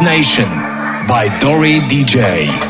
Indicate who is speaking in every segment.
Speaker 1: Nation by Dory DJ.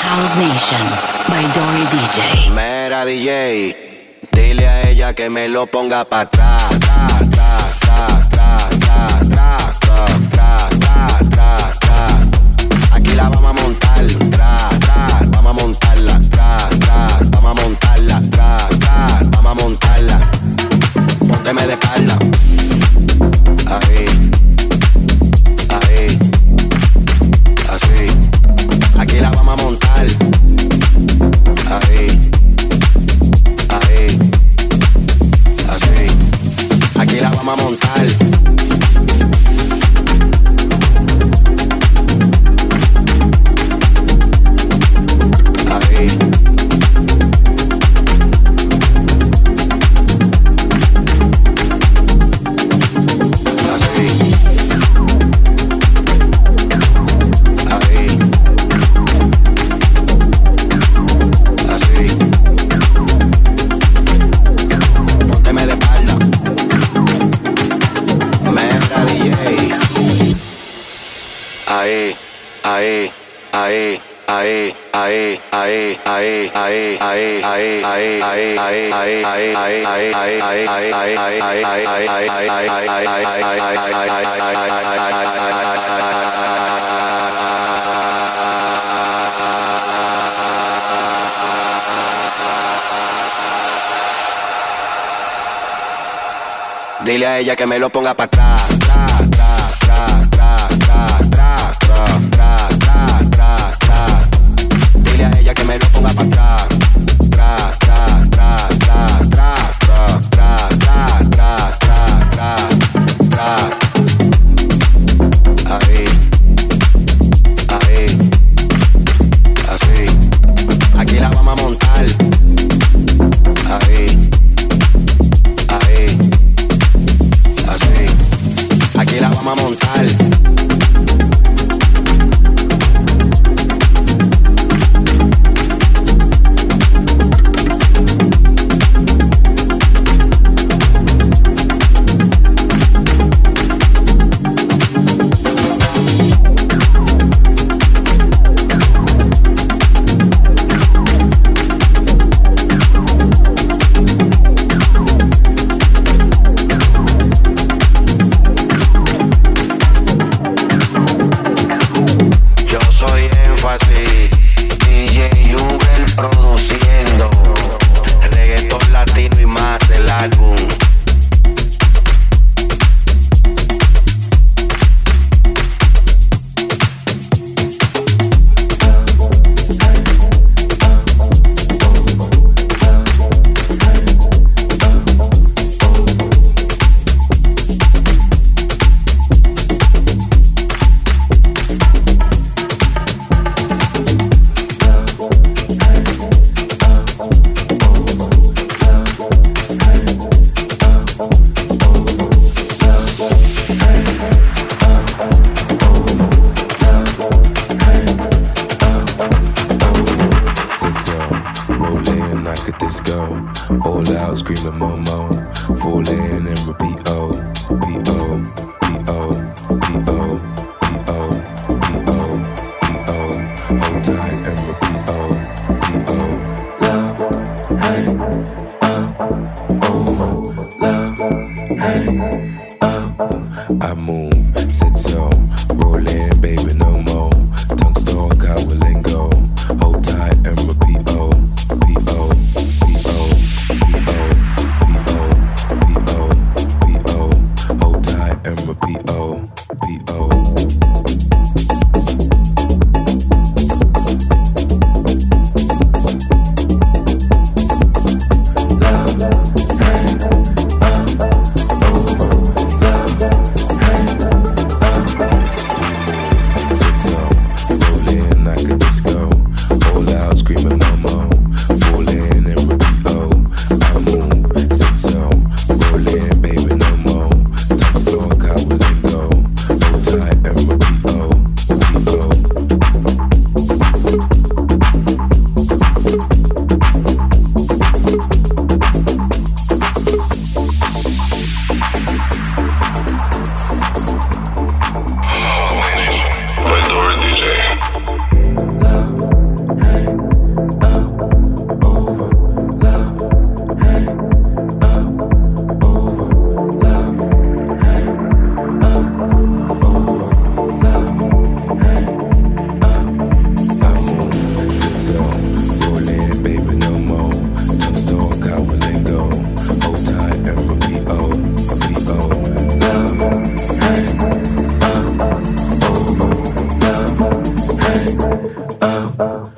Speaker 2: House Nation by Dory DJ.
Speaker 3: Mera DJ.
Speaker 1: Dile a ella que me lo ponga para atrás. Dile a ella que me lo ponga para atrás. Oh.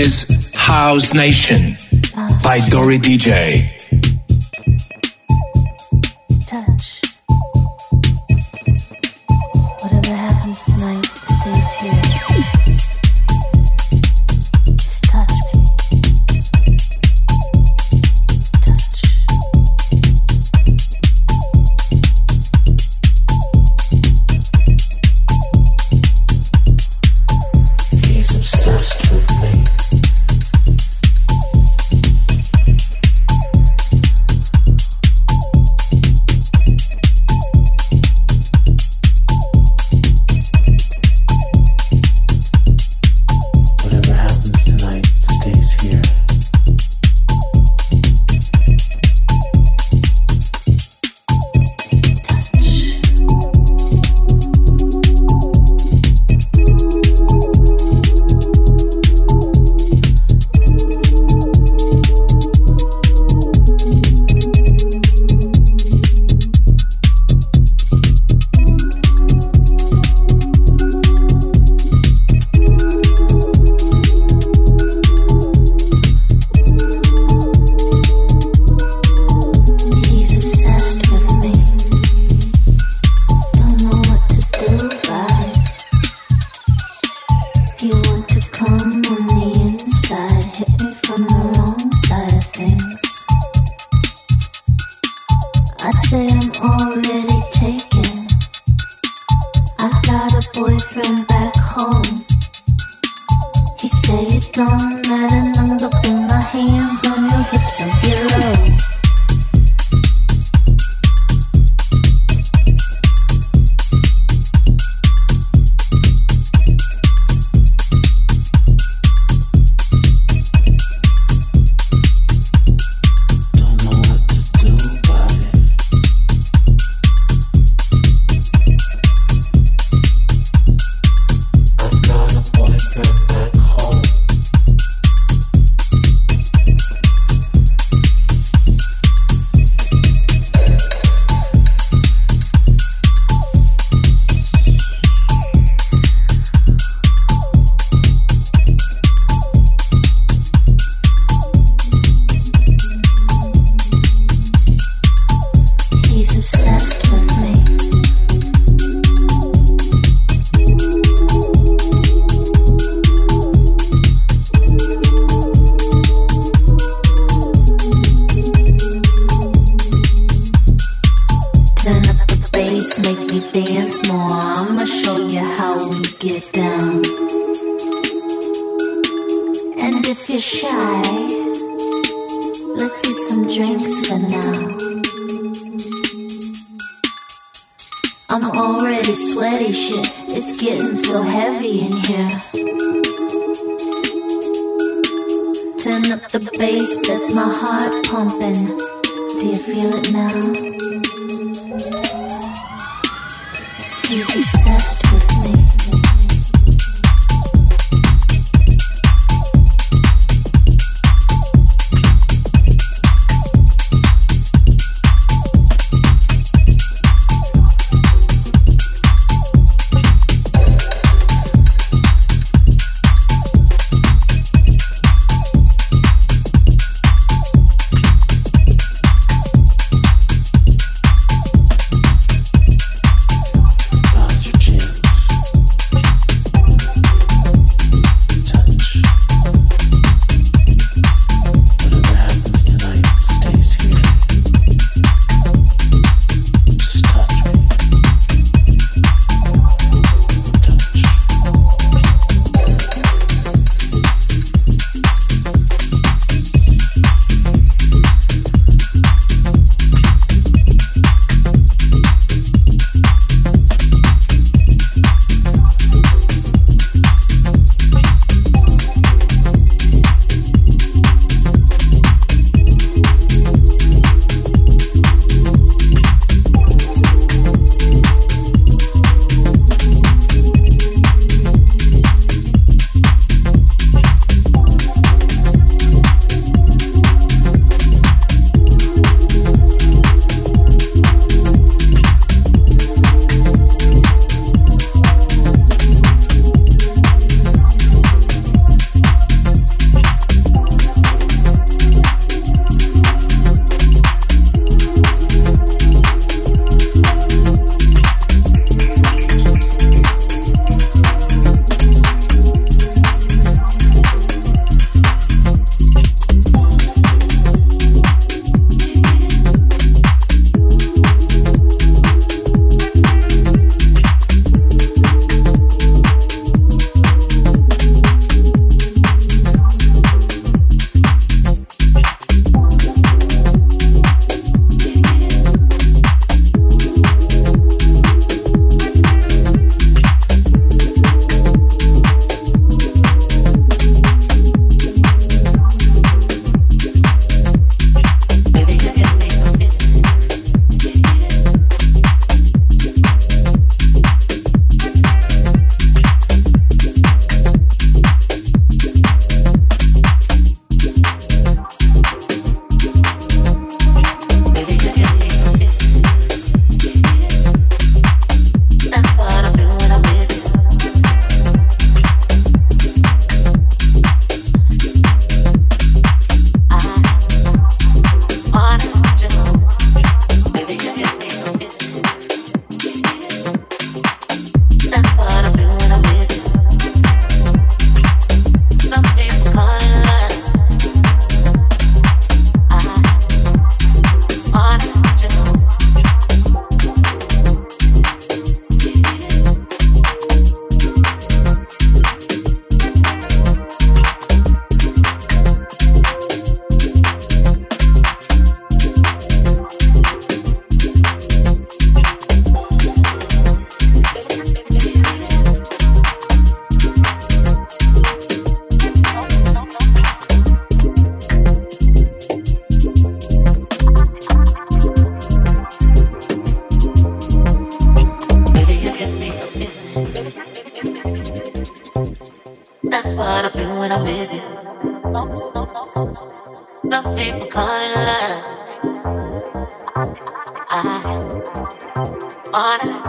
Speaker 1: is House Nation by Dory DJ. Touch. Whatever happens tonight stays here. back home. He said it don't matter, I'm put my hands on your hips and
Speaker 4: below. It's getting so heavy
Speaker 5: in here. Turn up the bass, that's my heart pumping. Do you feel it now? He's
Speaker 4: obsessed.